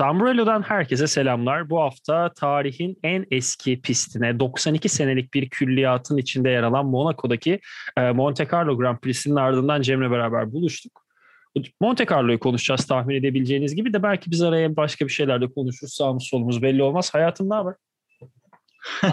Tamburello'dan herkese selamlar. Bu hafta tarihin en eski pistine 92 senelik bir külliyatın içinde yer alan Monaco'daki e, Monte Carlo Grand Prix'sinin ardından Cem'le beraber buluştuk. Monte Carlo'yu konuşacağız tahmin edebileceğiniz gibi de belki biz araya başka bir şeyler de konuşuruz. Sağımız solumuz belli olmaz. Hayatım ne haber?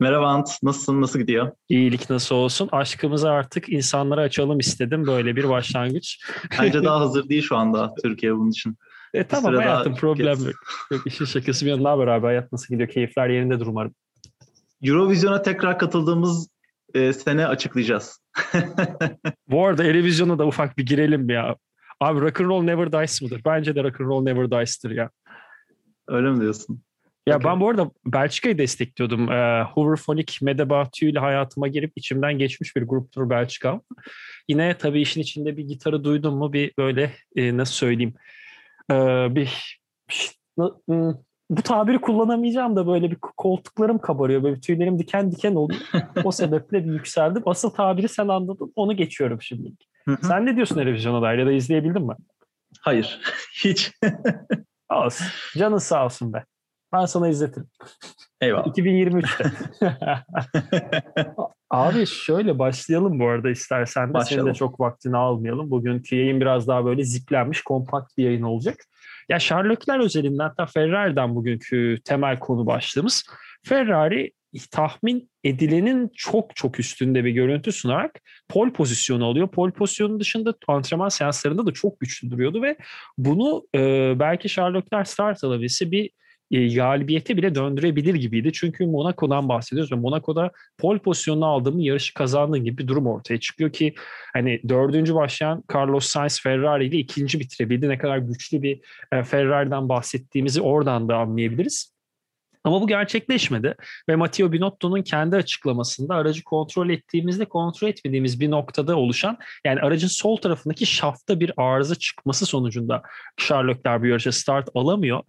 Merhaba Ant, nasılsın, nasıl gidiyor? İyilik nasıl olsun? Aşkımızı artık insanlara açalım istedim. Böyle bir başlangıç. Bence daha hazır değil şu anda Türkiye bunun için. E, tamam hayatım problem yok. yok. İşin şakası bir yanına haber abi. Hayat nasıl gidiyor? Keyifler yerinde umarım. Eurovision'a tekrar katıldığımız e, sene açıklayacağız. Bu arada Eurovision'a da ufak bir girelim ya. Abi Rock'n'Roll Never Dies mıdır? Bence de Rock'n'Roll Never Dies'tir ya. Öyle mi diyorsun? Ya okay. ben bu arada Belçika'yı destekliyordum. Ee, Hooverphonic Medebatü ile hayatıma girip içimden geçmiş bir gruptur Belçika. Yine tabii işin içinde bir gitarı duydum mu bir böyle e, nasıl söyleyeyim ee, bir, bu tabiri kullanamayacağım da böyle bir koltuklarım kabarıyor. Böyle tüylerim diken diken oluyor. o sebeple bir yükseldim. Asıl tabiri sen anladın. Onu geçiyorum şimdi. Sen ne diyorsun televizyona dair ya da izleyebildin mi? Hayır. Hiç. olsun. Canın sağ olsun be. Ben sana izletirim. Eyvallah. 2023'te. Abi şöyle başlayalım bu arada istersen de. Başlayalım. Senin de çok vaktini almayalım. Bugünkü yayın biraz daha böyle ziplenmiş, kompakt bir yayın olacak. Ya Sherlockler özelinde hatta Ferrari'den bugünkü temel konu başlığımız. Ferrari tahmin edilenin çok çok üstünde bir görüntü sunarak pol pozisyonu alıyor. Pol pozisyonu dışında antrenman seanslarında da çok güçlü duruyordu ve bunu e, belki Sherlockler start alabilse bir e, galibiyete bile döndürebilir gibiydi. Çünkü Monaco'dan bahsediyoruz ve Monaco'da pol pozisyonunu aldığım yarışı kazandığın gibi bir durum ortaya çıkıyor ki hani dördüncü başlayan Carlos Sainz Ferrari ile ikinci bitirebildi. Ne kadar güçlü bir e, Ferrari'den bahsettiğimizi oradan da anlayabiliriz. Ama bu gerçekleşmedi ve Matteo Binotto'nun kendi açıklamasında aracı kontrol ettiğimizde kontrol etmediğimiz bir noktada oluşan yani aracın sol tarafındaki şafta bir arıza çıkması sonucunda Leclerc bir yarışa start alamıyor.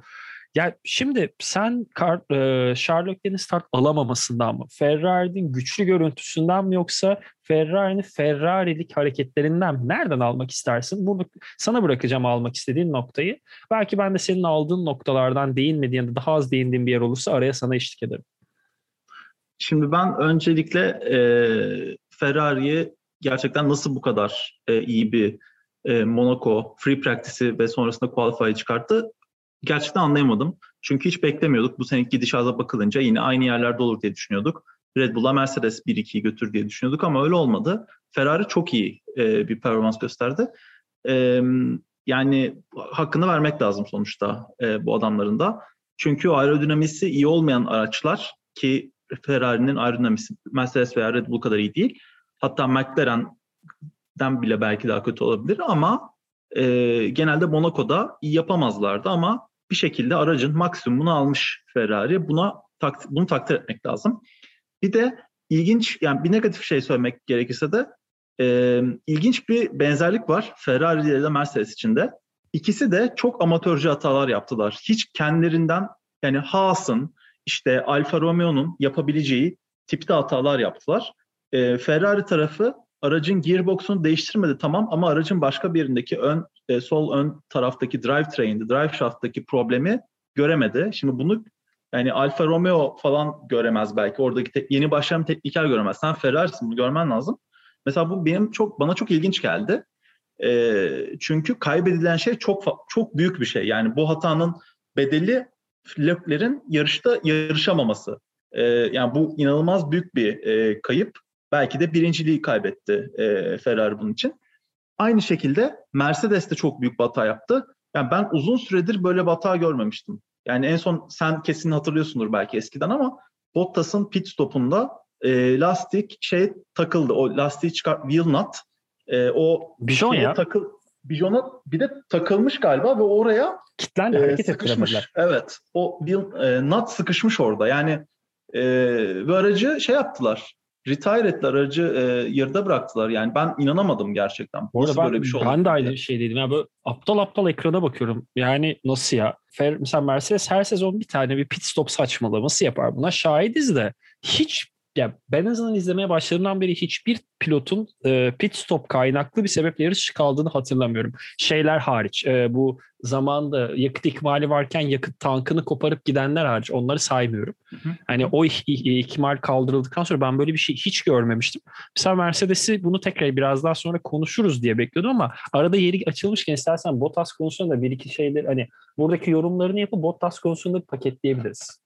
Ya şimdi sen e, Sherlock'lerin start alamamasından mı? Ferrari'nin güçlü görüntüsünden mi yoksa Ferrari'nin Ferrari'lik hareketlerinden mi? Nereden almak istersin? Bunu sana bırakacağım almak istediğin noktayı. Belki ben de senin aldığın noktalardan değinmediğin ya da daha az değindiğin bir yer olursa araya sana eşlik ederim. Şimdi ben öncelikle e, Ferrari'yi gerçekten nasıl bu kadar e, iyi bir e, Monaco free practice'i ve sonrasında qualify'ı çıkarttı gerçekten anlayamadım. Çünkü hiç beklemiyorduk. Bu seneki gidişata bakılınca yine aynı yerlerde olur diye düşünüyorduk. Red Bull'a Mercedes 1-2'yi götür diye düşünüyorduk ama öyle olmadı. Ferrari çok iyi e, bir performans gösterdi. E, yani hakkını vermek lazım sonuçta e, bu adamların da. Çünkü aerodinamisi iyi olmayan araçlar ki Ferrari'nin aerodinamisi Mercedes veya Red Bull kadar iyi değil. Hatta McLaren'den bile belki daha kötü olabilir ama e, genelde Monaco'da iyi yapamazlardı ama bir şekilde aracın maksimumunu almış Ferrari. Buna tak, bunu takdir etmek lazım. Bir de ilginç yani bir negatif şey söylemek gerekirse de e, ilginç bir benzerlik var Ferrari ile de Mercedes içinde. İkisi de çok amatörce hatalar yaptılar. Hiç kendilerinden yani Haas'ın işte Alfa Romeo'nun yapabileceği tipte hatalar yaptılar. E, Ferrari tarafı aracın gearbox'unu değiştirmedi tamam ama aracın başka bir yerindeki ön e, sol ön taraftaki drive train'de, drive shaft'taki problemi göremedi. Şimdi bunu yani Alfa Romeo falan göremez belki. Oradaki te- yeni başlayan tekniker göremez. Sen Ferrari'sin bunu görmen lazım. Mesela bu benim çok bana çok ilginç geldi. E, çünkü kaybedilen şey çok çok büyük bir şey. Yani bu hatanın bedeli Leclerc'in yarışta yarışamaması. E, yani bu inanılmaz büyük bir e, kayıp. Belki de birinciliği kaybetti e, Ferrari bunun için. Aynı şekilde Mercedes de çok büyük bir hata yaptı. Yani ben uzun süredir böyle bir hata görmemiştim. Yani en son sen kesin hatırlıyorsundur belki eskiden ama Bottas'ın pit stopunda e, lastik şey takıldı. O lastiği çıkar wheel nut e, o Bijon ya. takıl bijona bir de takılmış galiba ve oraya kitlendi e, hareket sıkışmış. Evet. O wheel e, nut sıkışmış orada. Yani e, ve aracı şey yaptılar retire ettiler aracı e, yarıda bıraktılar. Yani ben inanamadım gerçekten. Bu arada ben, böyle bir şey ben de aynı şey dedim. Yani böyle aptal aptal ekrana bakıyorum. Yani nasıl ya? Fer, mesela Mercedes her sezon bir tane bir pit stop saçmalaması yapar. Buna şahidiz de hiç ya ben en azından izlemeye başladığımdan beri hiçbir pilotun e, pit stop kaynaklı bir sebeple yarış kaldığını hatırlamıyorum. Şeyler hariç e, bu zamanda yakıt ikmali varken yakıt tankını koparıp gidenler hariç onları saymıyorum. Hı hı. Hani o ihmal kaldırıldıktan sonra ben böyle bir şey hiç görmemiştim. Mesela Mercedes'i bunu tekrar biraz daha sonra konuşuruz diye bekliyordum ama arada yeri açılmışken istersen Bottas konusunda da bir iki şeyler hani buradaki yorumlarını yapıp Bottas konusunda paketleyebiliriz.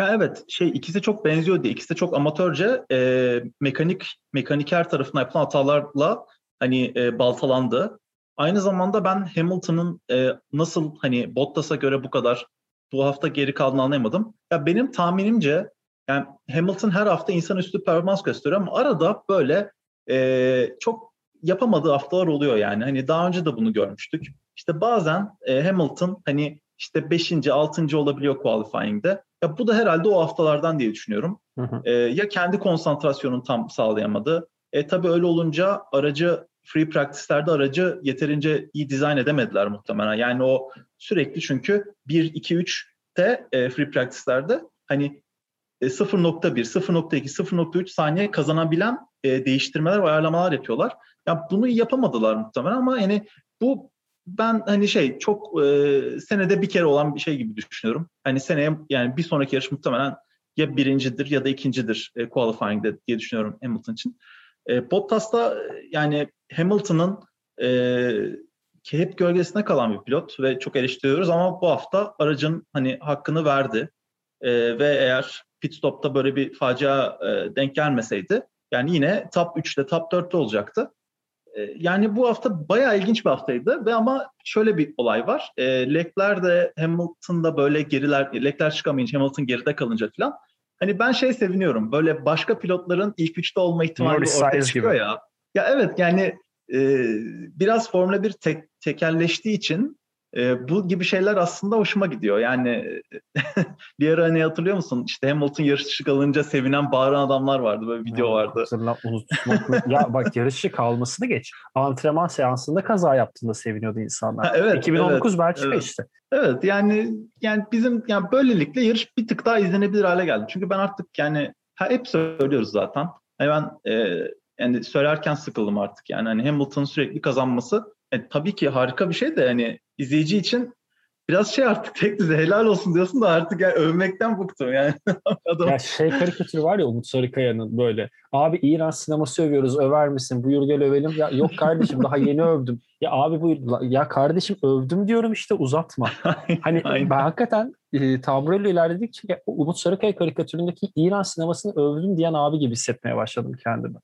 Ya evet şey ikisi çok benziyor diye. İkisi de çok amatörce e, mekanik mekaniker tarafından yapılan hatalarla hani e, baltalandı. Aynı zamanda ben Hamilton'ın e, nasıl hani Bottas'a göre bu kadar bu hafta geri kaldığını anlayamadım. Ya benim tahminimce yani Hamilton her hafta insanüstü performans gösteriyor ama arada böyle e, çok yapamadığı haftalar oluyor yani. Hani daha önce de bunu görmüştük. İşte bazen e, Hamilton hani işte 5. 6. olabiliyor qualifying'de. Ya bu da herhalde o haftalardan diye düşünüyorum. Hı hı. E, ya kendi konsantrasyonunu tam sağlayamadı. E tabii öyle olunca aracı free practice'lerde aracı yeterince iyi dizayn edemediler muhtemelen. Yani o sürekli çünkü 1 2 3'te e, free practice'lerde hani e, 0.1, 0.2, 0.3 saniye kazanabilen e, değiştirmeler ve ayarlamalar yapıyorlar. Yani bunu yapamadılar muhtemelen ama yani bu ben hani şey çok e, senede bir kere olan bir şey gibi düşünüyorum. Hani seneye yani bir sonraki yarış muhtemelen ya birincidir ya da ikincidir e, qualifying'de diye düşünüyorum Hamilton için. E, Bottas'ta yani Hamilton'ın e, hep gölgesine kalan bir pilot ve çok eleştiriyoruz ama bu hafta aracın hani hakkını verdi. E, ve eğer pit stop'ta böyle bir facia e, denk gelmeseydi yani yine top 3'te top 4'te olacaktı. E, yani bu hafta bayağı ilginç bir haftaydı ve ama şöyle bir olay var. E, Leclerc de Hamilton'da böyle geriler, Leclerc çıkamayınca Hamilton geride kalınca falan. Hani ben şey seviniyorum. Böyle başka pilotların ilk üçte olma ihtimali Norris ortaya çıkıyor gibi. ya. Ya evet yani e, biraz Formula 1 tek, tekelleştiği için e, bu gibi şeyler aslında hoşuma gidiyor. Yani bir ara hani hatırlıyor musun? İşte Hamilton yarış dışı kalınca sevinen bağıran adamlar vardı. Böyle video ya, vardı. ya bak yarış dışı kalmasını geç. Antrenman seansında kaza yaptığında seviniyordu insanlar. Ha, evet, 2019 evet, Belçika evet. işte. Evet yani yani bizim yani böylelikle yarış bir tık daha izlenebilir hale geldi. Çünkü ben artık yani ha, hep söylüyoruz zaten. Yani ben e, yani söylerken sıkıldım artık yani hani Hamilton'ın sürekli kazanması e, tabii ki harika bir şey de hani izleyici için biraz şey artık tek düze helal olsun diyorsun da artık yani övmekten bıktım yani. Adam... Ya şey karikatür var ya Umut Sarıkaya'nın böyle. Abi İran sineması övüyoruz över misin? Buyur gel övelim. Ya yok kardeşim daha yeni övdüm. Ya abi buyur. Ya kardeşim övdüm diyorum işte uzatma. hani ben hakikaten e, taburuyla ilerledikçe Umut Sarıkaya karikatüründeki İran sinemasını övdüm diyen abi gibi hissetmeye başladım kendimi.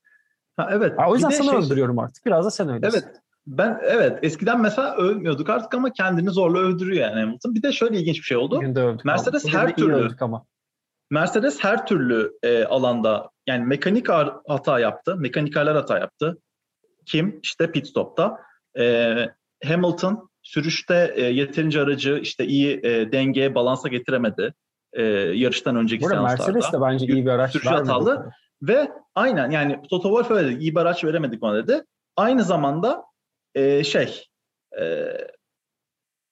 Ha, evet. Ha, o yüzden sana şey... öldürüyorum artık. Biraz da sen öylesin. Evet. Ben evet eskiden mesela övmüyorduk artık ama kendini zorla övdürüyor yani Hamilton. Bir de şöyle ilginç bir şey oldu. Mercedes ama. her türlü ama. Mercedes her türlü e, alanda yani mekanik hata yaptı. Mekanikerler hata yaptı. Kim? İşte pit stop'ta. E, Hamilton sürüşte e, yeterince aracı işte iyi e, dengeye, balansa getiremedi. E, yarıştan önceki Burada seanslarda. Mercedes de bence iyi bir araç Sürüş hatalı. Ve aynen yani Toto Wolff öyle dedi. İyi bir araç veremedik ona dedi. Aynı zamanda e, şey e,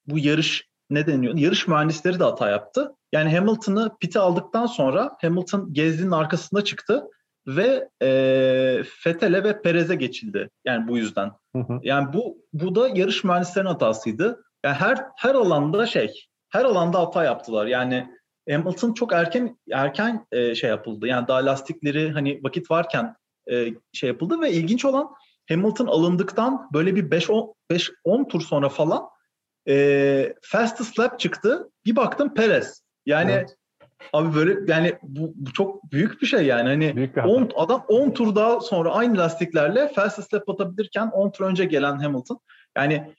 bu yarış ne deniyor? Yarış mühendisleri de hata yaptı. Yani Hamilton'ı pite aldıktan sonra Hamilton Gezdi'nin arkasında çıktı ve e, Fetele ve Perez'e geçildi. Yani bu yüzden. Hı hı. Yani bu bu da yarış mühendislerinin hatasıydı. Yani her her alanda şey, her alanda hata yaptılar. Yani Hamilton çok erken erken e, şey yapıldı. Yani daha lastikleri hani vakit varken e, şey yapıldı ve ilginç olan Hamilton alındıktan böyle bir 5-10 tur sonra falan e, fastest lap çıktı. Bir baktım Perez. Yani evet. abi böyle yani bu, bu çok büyük bir şey yani. Hani 10 adam 10 tur daha sonra aynı lastiklerle fastest lap atabilirken 10 tur önce gelen Hamilton. Yani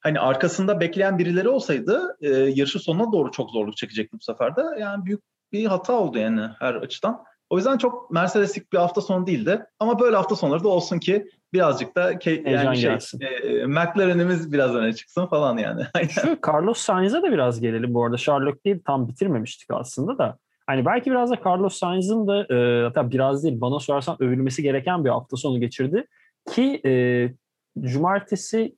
hani arkasında bekleyen birileri olsaydı e, yarışı sonuna doğru çok zorluk çekecekti bu sefer de. Yani büyük bir hata oldu yani her açıdan. O yüzden çok Mercedes'lik bir hafta sonu değildi. Ama böyle hafta sonları da olsun ki birazcık da ke- yani şey, e, McLaren'imiz biraz öne çıksın falan yani. Şu Carlos Sainz'a da biraz gelelim bu arada. Sherlock değil tam bitirmemiştik aslında da. Hani belki biraz da Carlos Sainz'ın da e, hatta biraz değil bana sorarsan övülmesi gereken bir hafta sonu geçirdi. Ki e, cumartesi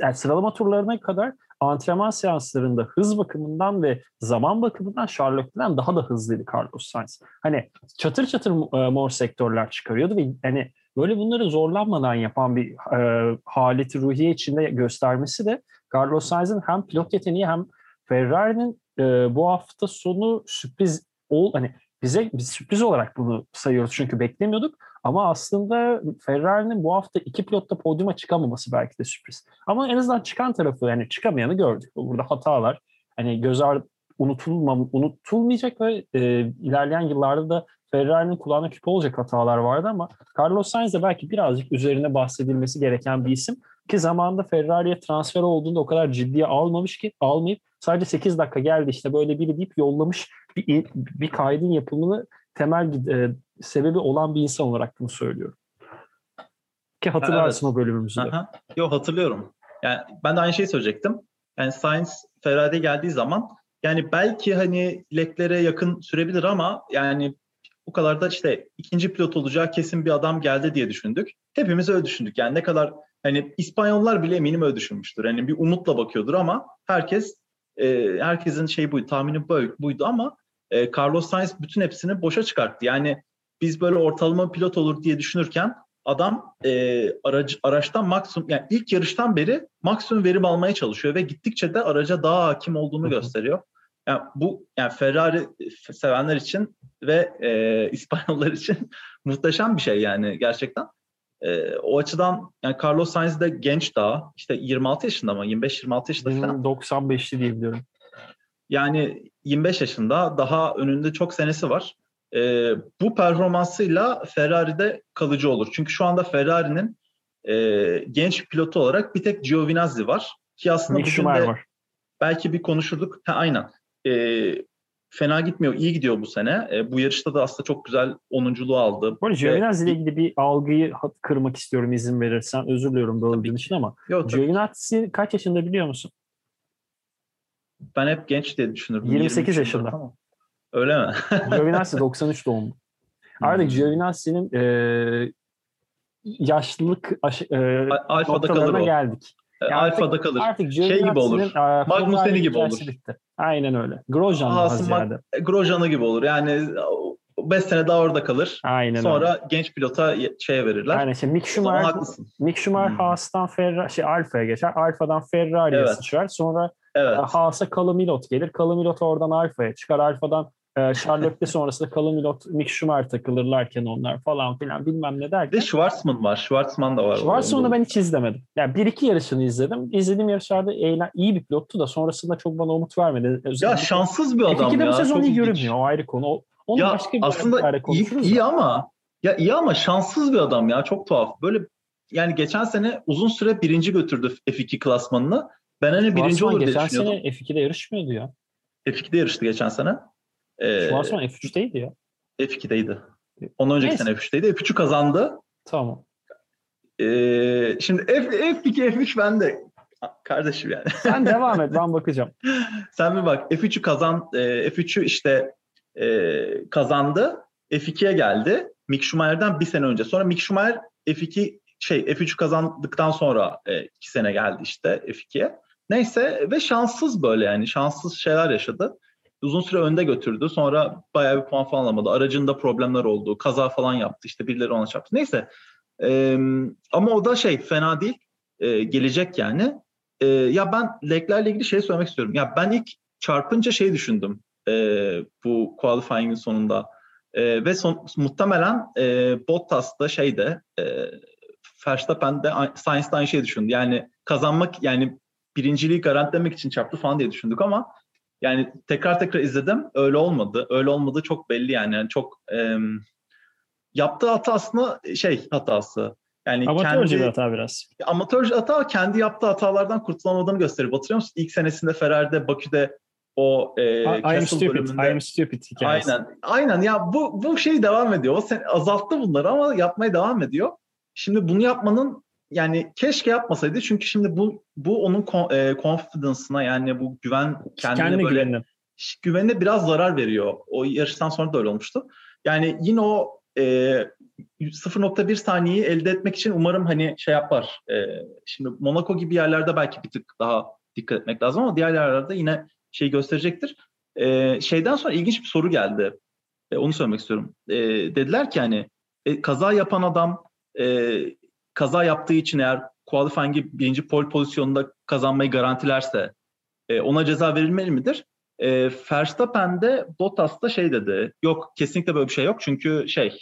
yani sıralama turlarına kadar antrenman seanslarında hız bakımından ve zaman bakımından Charles Leclerc'den daha da hızlıydı Carlos Sainz. Hani çatır çatır e, mor sektörler çıkarıyordu ve hani böyle bunları zorlanmadan yapan bir e, haleti ruhiye içinde göstermesi de Carlos Sainz'in hem pilot yeteneği hem Ferrari'nin e, bu hafta sonu sürpriz ol hani bize biz sürpriz olarak bunu sayıyoruz çünkü beklemiyorduk. Ama aslında Ferrari'nin bu hafta iki pilotla podyuma çıkamaması belki de sürpriz. Ama en azından çıkan tarafı yani çıkamayanı gördük. Burada hatalar hani göz ar unutulmam, unutulmayacak ve e, ilerleyen yıllarda da Ferrari'nin kulağına küpe olacak hatalar vardı ama Carlos Sainz de belki birazcık üzerine bahsedilmesi gereken bir isim. Ki zamanında Ferrari'ye transfer olduğunda o kadar ciddiye almamış ki almayıp sadece 8 dakika geldi işte böyle biri deyip yollamış bir, bir kaydın yapımını temel e, sebebi olan bir insan olarak bunu söylüyorum. Ki hatırlarsın evet. o bölümümüzü de. Yok hatırlıyorum. Yani ben de aynı şeyi söyleyecektim. Yani Science Ferrari'ye geldiği zaman yani belki hani leklere yakın sürebilir ama yani bu kadar da işte ikinci pilot olacağı kesin bir adam geldi diye düşündük. Hepimiz öyle düşündük. Yani ne kadar hani İspanyollar bile eminim öyle düşünmüştür. Hani bir umutla bakıyordur ama herkes e, herkesin şey buydu, tahmini buydu ama e, Carlos Sainz bütün hepsini boşa çıkarttı. Yani biz böyle ortalama pilot olur diye düşünürken adam e, aracı, araçtan maksimum yani ilk yarıştan beri maksimum verim almaya çalışıyor ve gittikçe de araca daha hakim olduğunu gösteriyor. Yani bu yani Ferrari sevenler için ve e, İspanyollar için muhteşem bir şey yani gerçekten. E, o açıdan yani Carlos Sainz de genç daha. işte 26 yaşında mı? 25-26 yaşında falan. 95'li diyebiliyorum. Yani 25 yaşında daha önünde çok senesi var. E, bu performansıyla Ferrari'de kalıcı olur. Çünkü şu anda Ferrari'nin e, genç pilotu olarak bir tek Giovinazzi var. Ki aslında Mick bugün de var. belki bir konuşurduk. Ha, aynen. E, fena gitmiyor, iyi gidiyor bu sene. E, bu yarışta da aslında çok güzel onunculuğu aldı. Bu arada Giovinazzi ile ilgili bir algıyı kırmak istiyorum izin verirsen. Özür diliyorum böldüğüm için ama Yok, Giovinazzi kaç yaşında biliyor musun? Ben hep genç diye düşünürdüm. 28 yaşında. Tamam. Öyle mi? Giovinazzi 93 doğumlu. Artık hmm. Giovinazzi'nin e, yaşlılık aş, e, Alfa'da kalır o. geldik. E, yani Alfa'da kalır. Artık şey gibi olur. E, Magnusen'i gibi olur. Bitti. Aynen öyle. Grosjean ziyade. Grosjean'ı gibi olur. Yani 5 sene daha orada kalır. Aynen Sonra öyle. genç pilota şeye verirler. Aynen işte Mick Schumacher, Mick Schumacher hmm. Haas'tan Ferrari, şey Alfa'ya geçer. Alfa'dan Ferrari'ye evet. sıçrar. Sonra evet. Haas'a Milot gelir. Milot oradan Alfa'ya çıkar. Alfa'dan e, Charlotte sonrasında Milot, Mick Schumacher takılırlarken onlar falan filan bilmem ne derken. Bir de Schwarzman var. Schwarzman da var. Schwarzman'ı ben hiç izlemedim. Yani bir iki yarışını izledim. İzlediğim yarışlarda eğlen, iyi bir pilottu da sonrasında çok bana umut vermedi. Özellikle ya şanssız bir adam F2'de ya. bu sezon iyi görünmüyor. O ayrı konu. O, onu ya başka bir aslında iyi, iyi ama ya iyi ama şanssız bir adam ya. Çok tuhaf. Böyle yani geçen sene uzun süre birinci götürdü F2 klasmanını. Ben hani birinci olur diye düşünüyordum. Geçen sene F2'de yarışmıyordu ya. F2'de yarıştı geçen sene. Ee, Schwarzman F3'teydi ya. F2'deydi. Ondan önceki Neyse. sene F3'teydi. F3'ü kazandı. Tamam. Ee, şimdi F, F2, F3 bende. Kardeşim yani. Sen devam et ben bakacağım. Sen bir bak F3'ü kazan e, F3'ü işte e, kazandı. F2'ye geldi. Mick Schumacher'den bir sene önce. Sonra Mick Schumacher F2 şey F3'ü kazandıktan sonra e, iki sene geldi işte F2'ye. Neyse ve şanssız böyle yani şanssız şeyler yaşadı. Uzun süre önde götürdü. Sonra bayağı bir puan falan alamadı. Aracında problemler oldu. Kaza falan yaptı. İşte birileri ona çarptı. Neyse. Ee, ama o da şey fena değil. Ee, gelecek yani. Ee, ya ben leklerle ilgili şey söylemek istiyorum. Ya ben ilk çarpınca şey düşündüm. E, bu qualifying'in sonunda. E, ve son, muhtemelen e, Bottas da şeyde e, Verstappen de Sainz'da aynı şey düşündü. Yani kazanmak yani birinciliği garantilemek için çarptı falan diye düşündük ama yani tekrar tekrar izledim. Öyle olmadı. Öyle olmadı çok belli yani. yani çok e, yaptığı hata aslında şey hatası. Yani amatörce kendi, bir hata biraz. Amatörce hata kendi yaptığı hatalardan kurtulamadığını gösteriyor. Hatırlıyor musun? İlk senesinde Ferrari'de Bakü'de o e, I, I'm stupid, bölümünde. I'm stupid hikayesi. Aynen. Aynen ya bu bu şey devam ediyor. O sen azalttı bunları ama yapmaya devam ediyor. Şimdi bunu yapmanın yani keşke yapmasaydı çünkü şimdi bu bu onun e, confidence'ına yani bu güven kendine Kendi böyle güvenine. güvenine biraz zarar veriyor. O yarıştan sonra da öyle olmuştu. Yani yine o e, 0.1 saniyeyi elde etmek için umarım hani şey yapar. E, şimdi Monaco gibi yerlerde belki bir tık daha dikkat etmek lazım ama diğer yerlerde yine şey gösterecektir. E, şeyden sonra ilginç bir soru geldi. E, onu söylemek istiyorum. E, dediler ki hani e, kaza yapan adam e, kaza yaptığı için eğer qualifying'i birinci pole pozisyonunda kazanmayı garantilerse e, ona ceza verilmeli midir? E, Verstappen de Bottas da şey dedi. Yok kesinlikle böyle bir şey yok. Çünkü şey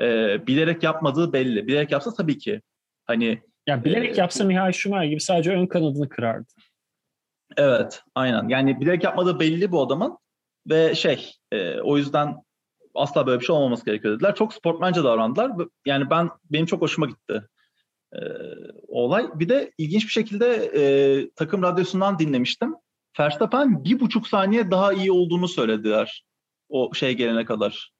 e, bilerek yapmadığı belli. Bilerek yapsa tabii ki. Hani yani bilerek e, yapsa Mihail Schumacher gibi sadece ön kanadını kırardı. Evet, aynen. Yani bilerek yapmadığı belli bu adamın ve şey, e, o yüzden asla böyle bir şey olmaması gerekiyor dediler. Çok sportmence davrandılar. Yani ben benim çok hoşuma gitti e, olay. Bir de ilginç bir şekilde e, takım radyosundan dinlemiştim. Verstappen bir buçuk saniye daha iyi olduğunu söylediler o şey gelene kadar.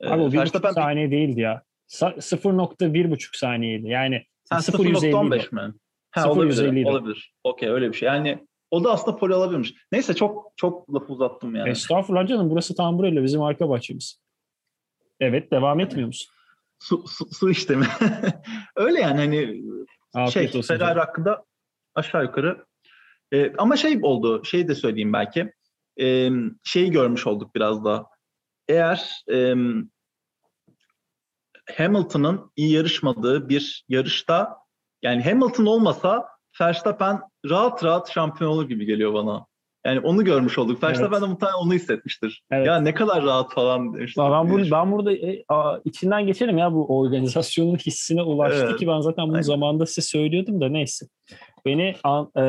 E, Abi o bir buçuk saniye değildi ya. 0.1 saniyeydi. Yani 0.15 mi? Ha, olabilir. Olabilir. Okey öyle bir şey. Yani o da aslında poli alabilirmiş. Neyse çok çok lafı uzattım yani. Estağfurullah canım burası Tamburello bizim arka bahçemiz. Evet devam etmiyor musun? Su, su, su işte mi? Öyle yani hani Afiyet şey olsun Ferrari hakkında aşağı yukarı e, ama şey oldu şey de söyleyeyim belki e, şeyi görmüş olduk biraz da eğer e, Hamilton'ın iyi yarışmadığı bir yarışta yani Hamilton olmasa Verstappen rahat rahat şampiyon olur gibi geliyor bana. Yani onu görmüş olduk. Verstappen evet. de muhtemelen onu hissetmiştir. Evet. Ya ne kadar rahat falan demiştir. Ben, burada, ben burada e, a, içinden geçerim ya bu organizasyonun hissine ulaştı evet. ki ben zaten bunu Aynen. zamanında size söylüyordum da neyse. Beni an, e,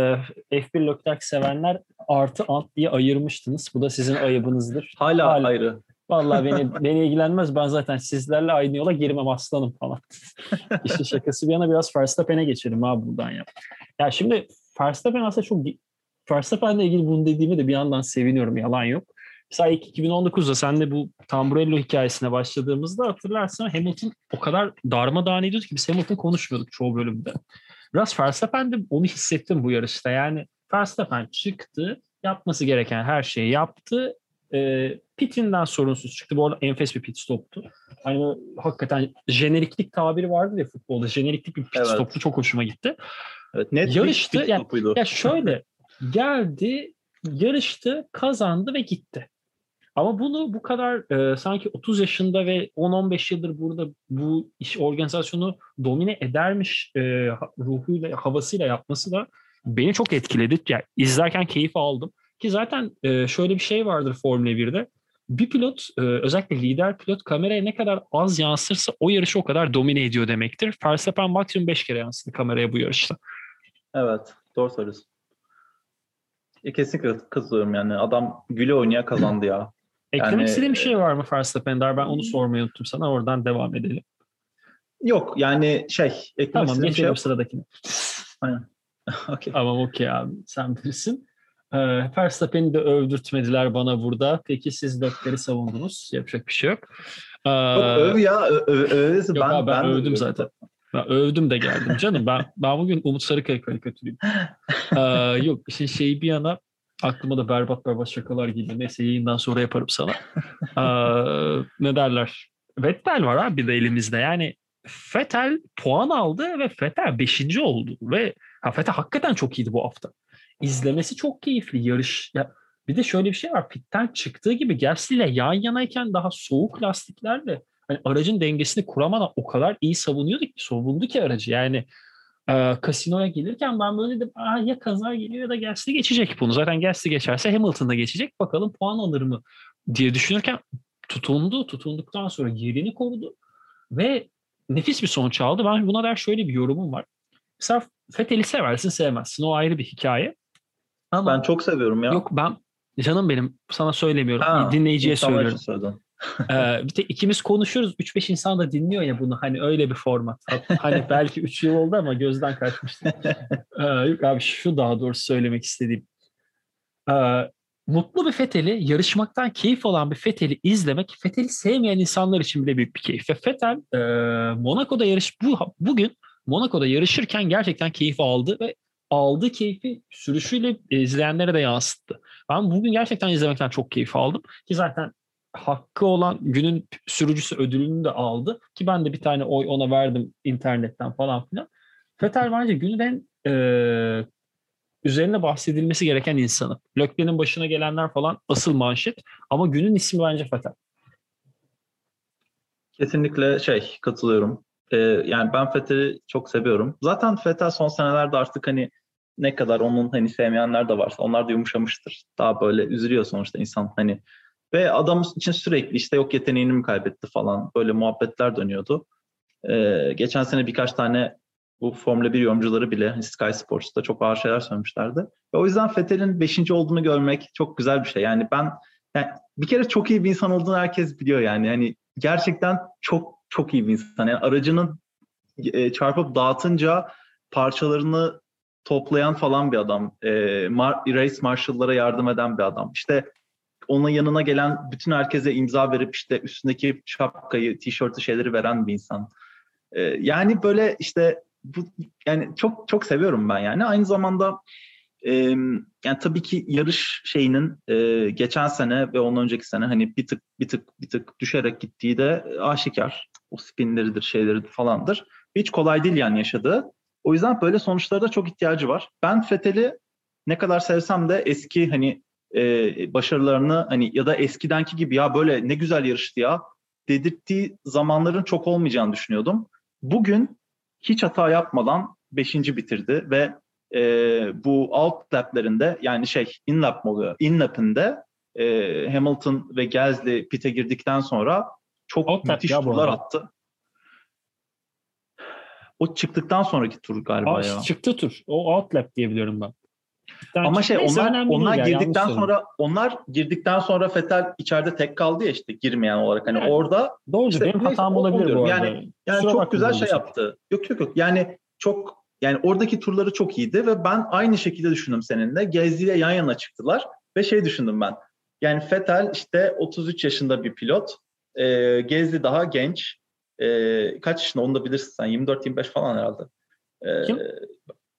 F1 Leclerc sevenler artı ant diye ayırmıştınız. Bu da sizin ayıbınızdır. Hala, Hala ayrı. Vallahi beni beni ilgilenmez. Ben zaten sizlerle aynı yola girmem aslanım falan. İşte şakası bir yana biraz Verstappen'e geçelim abi buradan ya. Ya şimdi Verstappen aslında çok Verstappen'le ilgili bunu dediğimi de bir yandan seviniyorum. Yalan yok. Mesela ilk 2019'da sen de bu Tamburello hikayesine başladığımızda hatırlarsan Hamilton o kadar darmadağın ediyordu ki biz Hamilton konuşmuyorduk çoğu bölümde. Biraz Verstappen de onu hissettim bu yarışta. Yani Verstappen çıktı, yapması gereken her şeyi yaptı. E, pitinden sorunsuz çıktı. Bu arada enfes bir pit stoptu. Hani hakikaten jeneriklik tabiri vardı ya futbolda. Jeneriklik bir pit evet. stoptu. Çok hoşuma gitti. Evet, net Yarıştı. Pit yani, ya şöyle geldi, yarıştı, kazandı ve gitti. Ama bunu bu kadar e, sanki 30 yaşında ve 10-15 yıldır burada bu iş organizasyonu domine edermiş e, ruhuyla, havasıyla yapması da beni çok etkiledi. Yani izlerken keyif aldım. Ki zaten e, şöyle bir şey vardır Formula 1'de. Bir pilot, e, özellikle lider pilot kameraya ne kadar az yansırsa o yarışı o kadar domine ediyor demektir. Verstappen maksimum 5 kere yansıdı kameraya bu yarışta. Evet, doğru söylüyorsun. E, kesinlikle katılıyorum yani. Adam güle oynaya kazandı ya. Eklemek yani, istediğin bir şey var mı Verstappen? Ben onu sormayı unuttum sana. Oradan devam edelim. Yok yani şey. Eklemek tamam geçelim şey sıradakine. Aynen. okay. Tamam okey abi. Sen bilirsin. Ee, Verstappen'i de övdürtmediler bana burada. Peki siz dörtleri savundunuz. Yapacak bir şey yok. Ee, yok öv ya. Öv, öv, yok ben, abi, ben, ben övdüm zaten. Ben övdüm de geldim canım. Ben ben bugün Umut Sarıkaya karikatürüyüm. ee, yok işin şeyi bir yana aklıma da berbat berbat şakalar geliyor. Neyse yayından sonra yaparım sana. Ee, ne derler? Vettel var abi bir de elimizde. Yani Vettel puan aldı ve Vettel 5. oldu. Ve ha, Vettel hakikaten çok iyiydi bu hafta. İzlemesi çok keyifli. Yarış ya, bir de şöyle bir şey var. Pitten çıktığı gibi Gasly yan yanayken daha soğuk lastiklerle hani aracın dengesini kuramadan o kadar iyi savunuyordu ki savundu ki aracı. Yani e, kasinoya gelirken ben böyle dedim Aa, ya kaza geliyor ya da Gasly geçecek bunu. Zaten Gasly geçerse Hamilton da geçecek. Bakalım puan alır mı diye düşünürken tutundu. Tutunduktan sonra yerini korudu ve nefis bir sonuç aldı. Ben buna der şöyle bir yorumum var. Mesela Fethel'i seversin sevmezsin. O ayrı bir hikaye. Ama ben çok seviyorum ya. Yok ben canım benim sana söylemiyorum. Ha, Dinleyiciye söylüyorum ee, bir tek ikimiz konuşuyoruz. 3-5 insan da dinliyor ya bunu. Hani öyle bir format. Hani belki 3 yıl oldu ama gözden kaçmıştı. ee, yok abi şu daha doğrusu söylemek istediğim. Ee, mutlu bir Fethel'i, yarışmaktan keyif alan bir Fethel'i izlemek, Fethel'i sevmeyen insanlar için bile büyük bir keyif. Ve Fettel e, Monaco'da yarış bu bugün Monaco'da yarışırken gerçekten keyif aldı ve aldığı keyfi sürüşüyle izleyenlere de yansıttı. Ben bugün gerçekten izlemekten çok keyif aldım. Ki zaten hakkı olan günün sürücüsü ödülünü de aldı. Ki ben de bir tane oy ona verdim internetten falan filan. Vettel bence günün en e, üzerine bahsedilmesi gereken insanı. Löklen'in başına gelenler falan asıl manşet ama günün ismi bence Fetel. Kesinlikle şey katılıyorum. Ee, yani ben Fethel'i çok seviyorum. Zaten Fethel son senelerde artık hani ne kadar onun hani sevmeyenler de varsa onlar da yumuşamıştır. Daha böyle üzülüyor sonuçta insan hani. Ve adam için sürekli işte yok yeteneğini mi kaybetti falan böyle muhabbetler dönüyordu. Ee, geçen sene birkaç tane bu Formula 1 yorumcuları bile Sky Sports'ta çok ağır şeyler söylemişlerdi. Ve o yüzden Fethel'in 5. olduğunu görmek çok güzel bir şey. Yani ben yani bir kere çok iyi bir insan olduğunu herkes biliyor yani. Yani gerçekten çok çok iyi bir insan. Yani aracını e, çarpıp dağıtınca parçalarını toplayan falan bir adam. E, mar- race marshal'lara yardım eden bir adam. İşte onun yanına gelen bütün herkese imza verip işte üstündeki şapkayı, tişörtü şeyleri veren bir insan. E, yani böyle işte bu yani çok çok seviyorum ben yani. Aynı zamanda e, yani tabii ki yarış şeyinin e, geçen sene ve ondan önceki sene hani bir tık bir tık bir tık düşerek gittiği de aşikar. O spinleridir, şeyleri falandır. Hiç kolay değil yani yaşadığı. O yüzden böyle sonuçlara da çok ihtiyacı var. Ben Fethel'i ne kadar sevsem de eski hani e, başarılarını hani ya da eskidenki gibi ya böyle ne güzel yarıştı ya dedirttiği zamanların çok olmayacağını düşünüyordum. Bugün hiç hata yapmadan 5. bitirdi ve e, bu alt laplerinde yani şey in lap mı oluyor? In lap'inde e, Hamilton ve Gasly pite girdikten sonra çok out müthiş turlar attı. O çıktıktan sonraki tur galiba Aa, ya. Çıktı tur. O out lap diye biliyorum ben. Yani Ama şey onlar onlar ya, girdikten sonra onlar girdikten sonra Fetel içeride tek kaldı ya işte girmeyen olarak hani yani, orada doğru işte, benim hatam olabilir bu arada. Yani yani Kusura çok güzel şey yaptı. Yok yok yok. Yani çok yani oradaki turları çok iyiydi ve ben aynı şekilde düşündüm seninle. Gezdi ile yan yana çıktılar ve şey düşündüm ben. Yani Fetel işte 33 yaşında bir pilot. E, Gezdi daha genç. E, kaç yaşında onu da bilirsin sen. 24-25 falan herhalde. E, Kim?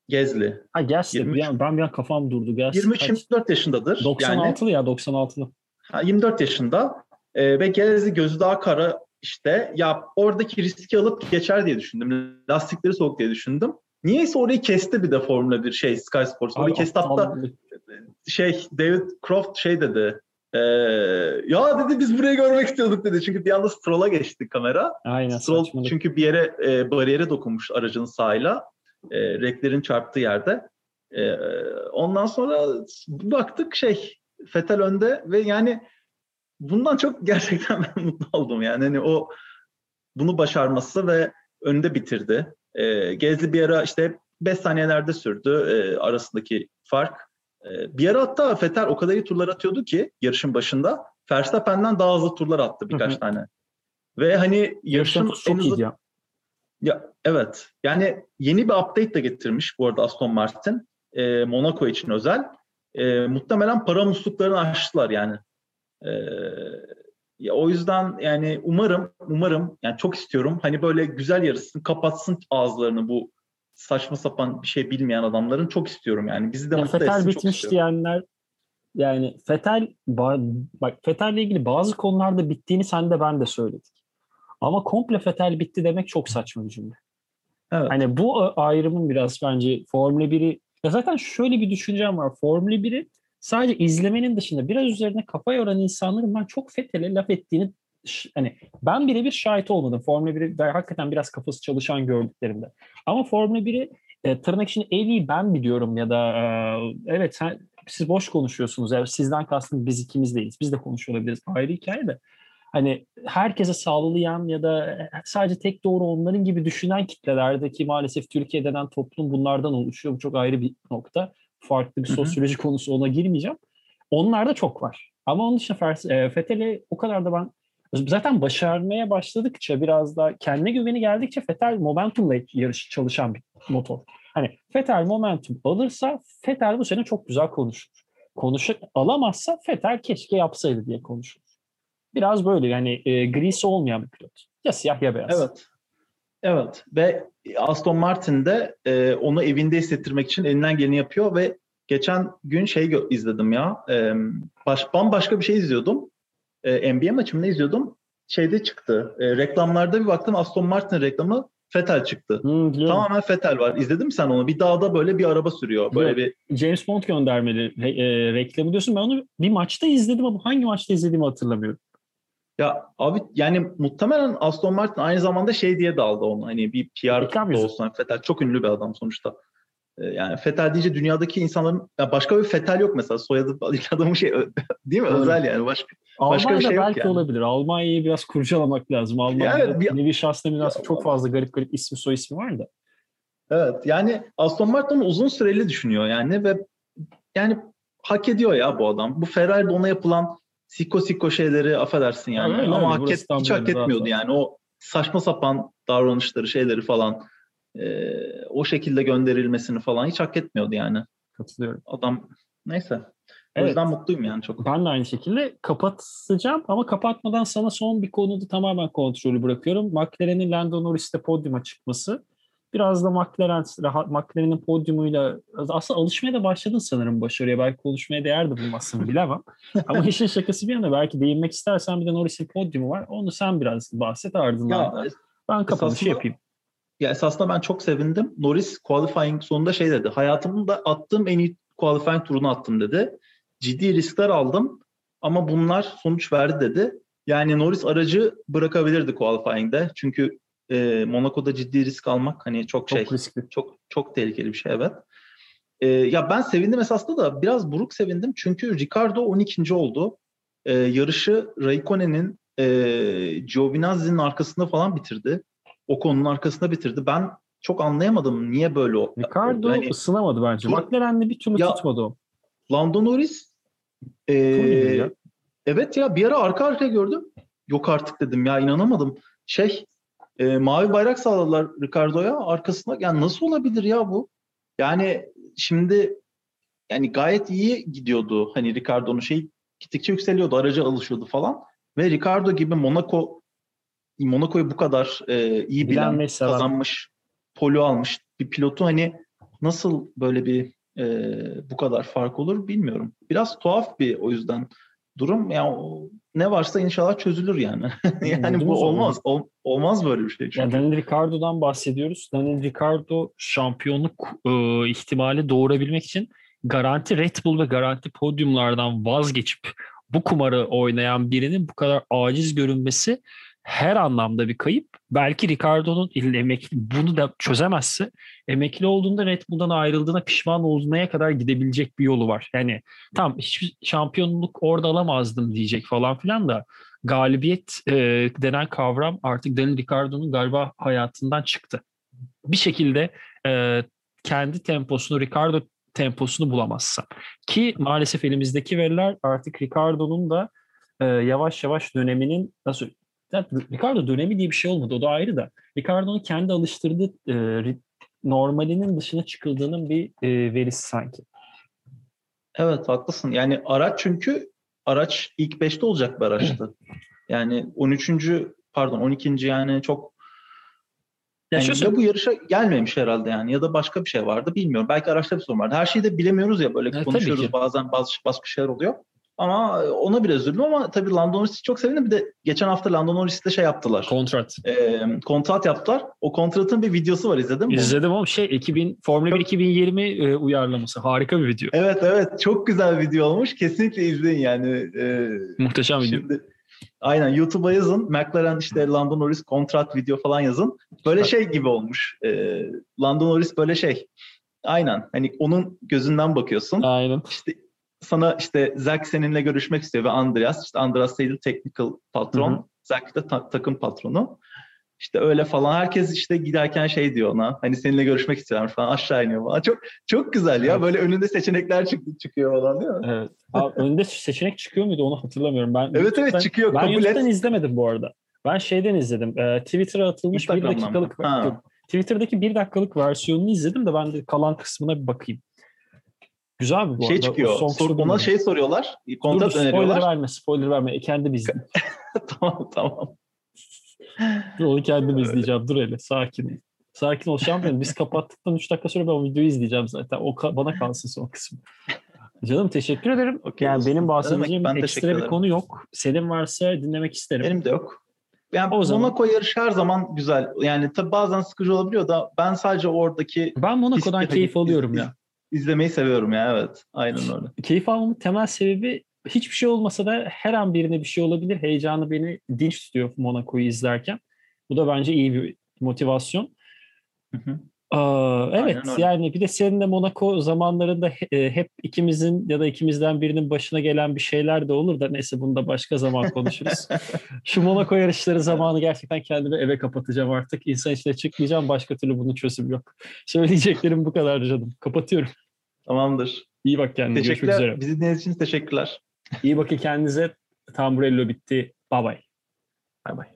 Gezli. Ha Gezli. 23, yani ben bir an kafam durdu. 23-24 yaşındadır. 96'lı yani. ya 96'lı. Ha, 24 yaşında e, ve Gezli gözü daha kara işte ya oradaki riski alıp geçer diye düşündüm. Lastikleri soğuk diye düşündüm. Niyeyse orayı kesti bir de Formula 1 şey Sky Sports. Orayı kesti hatta şey David Croft şey dedi. E, ya dedi biz burayı görmek istiyorduk dedi. Çünkü bir anda Stroll'a geçti kamera. Aynen. Stroll saçmalık. çünkü bir yere e, bariyere dokunmuş aracın sağıyla e, reklerin çarptığı yerde. E, ondan sonra baktık şey Fetel önde ve yani bundan çok gerçekten ben mutlu oldum. Yani hani o bunu başarması ve önde bitirdi. E, Gezli bir ara işte 5 saniyelerde sürdü e, arasındaki fark. E, bir ara hatta Fetel o kadar iyi turlar atıyordu ki yarışın başında Verstappen'den daha hızlı turlar attı birkaç hı hı. tane. Ve hani yarışın en hızlı, ya. Ya evet. Yani yeni bir update de getirmiş bu arada Aston Martin. E, Monaco için özel. E, muhtemelen para musluklarını açtılar yani. E, ya o yüzden yani umarım umarım yani çok istiyorum hani böyle güzel yarışsın kapatsın ağızlarını bu saçma sapan bir şey bilmeyen adamların çok istiyorum yani bizi de ya mutlu Fetel etsin bitmiş çok diyenler yani Fetel bak Fetel'le ilgili bazı konularda bittiğini sen de ben de söyledik. Ama komple fetel bitti demek çok saçma bir cümle. Evet. Hani bu ayrımın biraz bence Formula 1'i ya zaten şöyle bir düşüncem var. Formula 1'i sadece izlemenin dışında biraz üzerine kafa yoran insanların ben çok fetele laf ettiğini hani ben birebir şahit olmadım. Formula 1'i hakikaten biraz kafası çalışan gördüklerimde. Ama Formula 1'i e, tırnak içinde en iyi ben biliyorum ya da e, evet sen, siz boş konuşuyorsunuz. Yani sizden kastım biz ikimiz değiliz. Biz de konuşuyor olabiliriz. Ayrı hikaye de hani herkese sağlayan ya da sadece tek doğru onların gibi düşünen kitlelerdeki maalesef Türkiye denen toplum bunlardan oluşuyor. Bu çok ayrı bir nokta. Farklı bir sosyoloji konusu ona girmeyeceğim. Onlar da çok var. Ama onun dışında e, Fethel'e o kadar da ben zaten başarmaya başladıkça biraz da kendine güveni geldikçe Fethel momentumla yarış çalışan bir motor. Hani Fethel momentum alırsa Fethel bu sene çok güzel konuşur. Konuşur alamazsa Fethel keşke yapsaydı diye konuşur. Biraz böyle yani e, grisi olmayan bir pilot. Ya siyah ya beyaz. Evet. Evet ve Aston Martin de e, onu evinde hissettirmek için elinden geleni yapıyor ve geçen gün şey izledim ya e, baş, bambaşka bir şey izliyordum. E, NBA maçımda izliyordum. Şeyde çıktı. E, reklamlarda bir baktım Aston Martin reklamı Fetel çıktı. Hmm, Tamamen Fetel var. İzledin mi sen onu? Bir dağda böyle bir araba sürüyor. Böyle Yok, bir James Bond göndermeli e, reklamı diyorsun. Ben onu bir maçta izledim ama hangi maçta izlediğimi hatırlamıyorum. Ya abi yani muhtemelen Aston Martin aynı zamanda şey diye daldı onu. Hani bir PR da olsun. Fetel çok ünlü bir adam sonuçta. Ee, yani Fetel deyince dünyadaki insanların ya başka bir Fetel yok mesela soyadı adamın şey değil mi? Evet. Özel yani başka başka bir şey belki yani. olabilir. Almanya'yı biraz kurcalamak lazım. Almanya'da yani bir, nevi şahsına münasır çok fazla garip garip ismi soy ismi var da. Evet yani Aston Martin uzun süreli düşünüyor yani ve yani hak ediyor ya bu adam. Bu Ferrari'de ona yapılan siko siko şeyleri affedersin yani. Öyle, Ama öyle, hak et, hiç hak etmiyordu zaten. yani. O saçma sapan davranışları şeyleri falan e, o şekilde gönderilmesini falan hiç hak etmiyordu yani. Katılıyorum. Adam neyse. O evet. yüzden mutluyum yani çok. Ben de aynı şekilde kapatacağım ama kapatmadan sana son bir konuda tamamen kontrolü bırakıyorum. McLaren'in Lando Norris'te podyuma çıkması. Biraz da McLaren, McLaren'in podyumuyla aslında alışmaya da başladın sanırım başarıya. Belki konuşmaya değer de bulmazsın bilemem. Ama işin şakası bir yana belki değinmek istersen bir de Norris'in podyumu var. Onu sen biraz bahset ardından ya. Ben kapanışı yapayım. Ya esasında ben çok sevindim. Norris qualifying sonunda şey dedi. Hayatımda attığım en iyi qualifying turunu attım dedi. Ciddi riskler aldım ama bunlar sonuç verdi dedi. Yani Norris aracı bırakabilirdi qualifying'de. Çünkü e, Monaco'da ciddi risk almak hani çok, çok şey riskli. çok çok tehlikeli bir şey evet. E, ya ben sevindim esasında da biraz buruk sevindim çünkü Ricardo 12. oldu. E, yarışı Raikkonen'in e, Giovinazzi'nin arkasında falan bitirdi o konunun arkasında bitirdi. Ben çok anlayamadım niye böyle oldu. Ricardo yani, ısınamadı bence. McLaren'de bir türlü ya, tutmadı o. Lando Norris e, ya. evet ya bir ara arka arkaya gördüm. Yok artık dedim ya inanamadım. Şey e, mavi bayrak sağladılar Ricardo'ya arkasında. Yani nasıl olabilir ya bu? Yani şimdi yani gayet iyi gidiyordu. Hani Ricardo'nun şey gittikçe yükseliyordu. Araca alışıyordu falan. Ve Ricardo gibi Monaco Monaco'yu bu kadar e, iyi bilen, bilen kazanmış, polo almış bir pilotu hani nasıl böyle bir e, bu kadar fark olur bilmiyorum. Biraz tuhaf bir o yüzden durum. Yani ne varsa inşallah çözülür yani. yani bu olmaz. Ol, olmaz böyle bir şey. Çünkü. Yani Daniel Ricciardo'dan bahsediyoruz. Daniel Ricciardo şampiyonluk e, ihtimali doğurabilmek için garanti Red Bull ve garanti podyumlardan vazgeçip bu kumarı oynayan birinin bu kadar aciz görünmesi her anlamda bir kayıp. Belki Ricardo'nun emekli bunu da çözemezse emekli olduğunda Red Bull'dan ayrıldığına pişman olmaya kadar gidebilecek bir yolu var. Yani tam hiçbir şampiyonluk orada alamazdım diyecek falan filan da galibiyet e, denen kavram artık Daniel Ricardo'nun galiba hayatından çıktı. Bir şekilde e, kendi temposunu Ricardo temposunu bulamazsa ki maalesef elimizdeki veriler artık Ricardo'nun da e, yavaş yavaş döneminin nasıl Zaten Ricardo dönemi diye bir şey olmadı. O da ayrı da. Ricardo'nun kendi alıştırdığı e, normalinin dışına çıkıldığının bir e, verisi sanki. Evet haklısın. Yani araç çünkü araç ilk 5'te olacak bir araçtı. Yani 13. pardon 12. yani çok ya, yani ya bu yarışa gelmemiş herhalde yani ya da başka bir şey vardı bilmiyorum. Belki araçta bir sorun vardı. Her şeyi de bilemiyoruz ya böyle evet, konuşuyoruz bazen bazı başka şeyler oluyor. Ama ona biraz üzüldüm ama tabii Lando Norris'i çok sevindim. Bir de geçen hafta Lando Norris'te şey yaptılar. Kontrat. E, kontrat yaptılar. O kontratın bir videosu var izledin mi? İzledim ama şey 2000 Formula 1 2020 e, uyarlaması. Harika bir video. Evet evet çok güzel bir video olmuş. Kesinlikle izleyin yani. E, Muhteşem video. Şimdi, aynen YouTube'a yazın. McLaren işte Lando Norris kontrat video falan yazın. Böyle şey gibi olmuş. E, Lando Norris böyle şey. Aynen. Hani onun gözünden bakıyorsun. Aynen. İşte sana işte Zach seninle görüşmek istiyor ve Andreas. İşte Andreas değil technical patron. Hı hı. Zach da ta- takım patronu. İşte öyle falan. Herkes işte giderken şey diyor ona. Hani seninle görüşmek istiyorlar falan. Aşağı iniyor falan. Çok çok güzel ya. Evet. Böyle önünde seçenekler çık- çıkıyor falan değil mi? Evet. Abi, önünde seçenek çıkıyor muydu onu hatırlamıyorum. Ben evet evet çıkıyor. Ben YouTube'dan et. izlemedim bu arada. Ben şeyden izledim. E, Twitter'a atılmış bir dakikalık. Twitter'daki bir dakikalık versiyonunu izledim de ben de kalan kısmına bir bakayım. Güzel bir bu Şey arada. çıkıyor. Son sor, ona şey soruyorlar. Kontrat dur, öneriyorlar. Spoiler verme. Spoiler verme. E, kendim izleyeyim. tamam tamam. Dur onu kendim izleyeceğim. Dur hele. Sakin. Sakin ol şampiyon. Biz kapattıktan 3 dakika sonra ben o videoyu izleyeceğim zaten. O bana kalsın son kısmı. Canım teşekkür ederim. Okay, yani benim bahsedeceğim ben ekstra bir konu yok. Senin varsa dinlemek isterim. Benim de yok. Yani o zaman... Monaco yarışı her zaman güzel. Yani tabii bazen sıkıcı olabiliyor da ben sadece oradaki... Ben Monaco'dan keyif alıyorum ya. İzlemeyi seviyorum ya evet. Aynen öyle. Keyif almamın temel sebebi hiçbir şey olmasa da her an birine bir şey olabilir. Heyecanı beni dinç tutuyor Monaco'yu izlerken. Bu da bence iyi bir motivasyon. Hı hı. Aa, evet yani bir de senin de Monaco zamanlarında e, hep ikimizin ya da ikimizden birinin başına gelen bir şeyler de olur da neyse bunu da başka zaman konuşuruz. Şu Monaco yarışları zamanı gerçekten kendimi eve kapatacağım artık. İnsan içine çıkmayacağım başka türlü bunun çözümü yok. Söyleyeceklerim bu kadar canım. Kapatıyorum. Tamamdır. İyi bak kendine. Teşekkürler. Görüşmek üzere. Bizi dinlediğiniz için teşekkürler. İyi bakın kendinize. Tamburello bitti. Bye bye. Bye bye.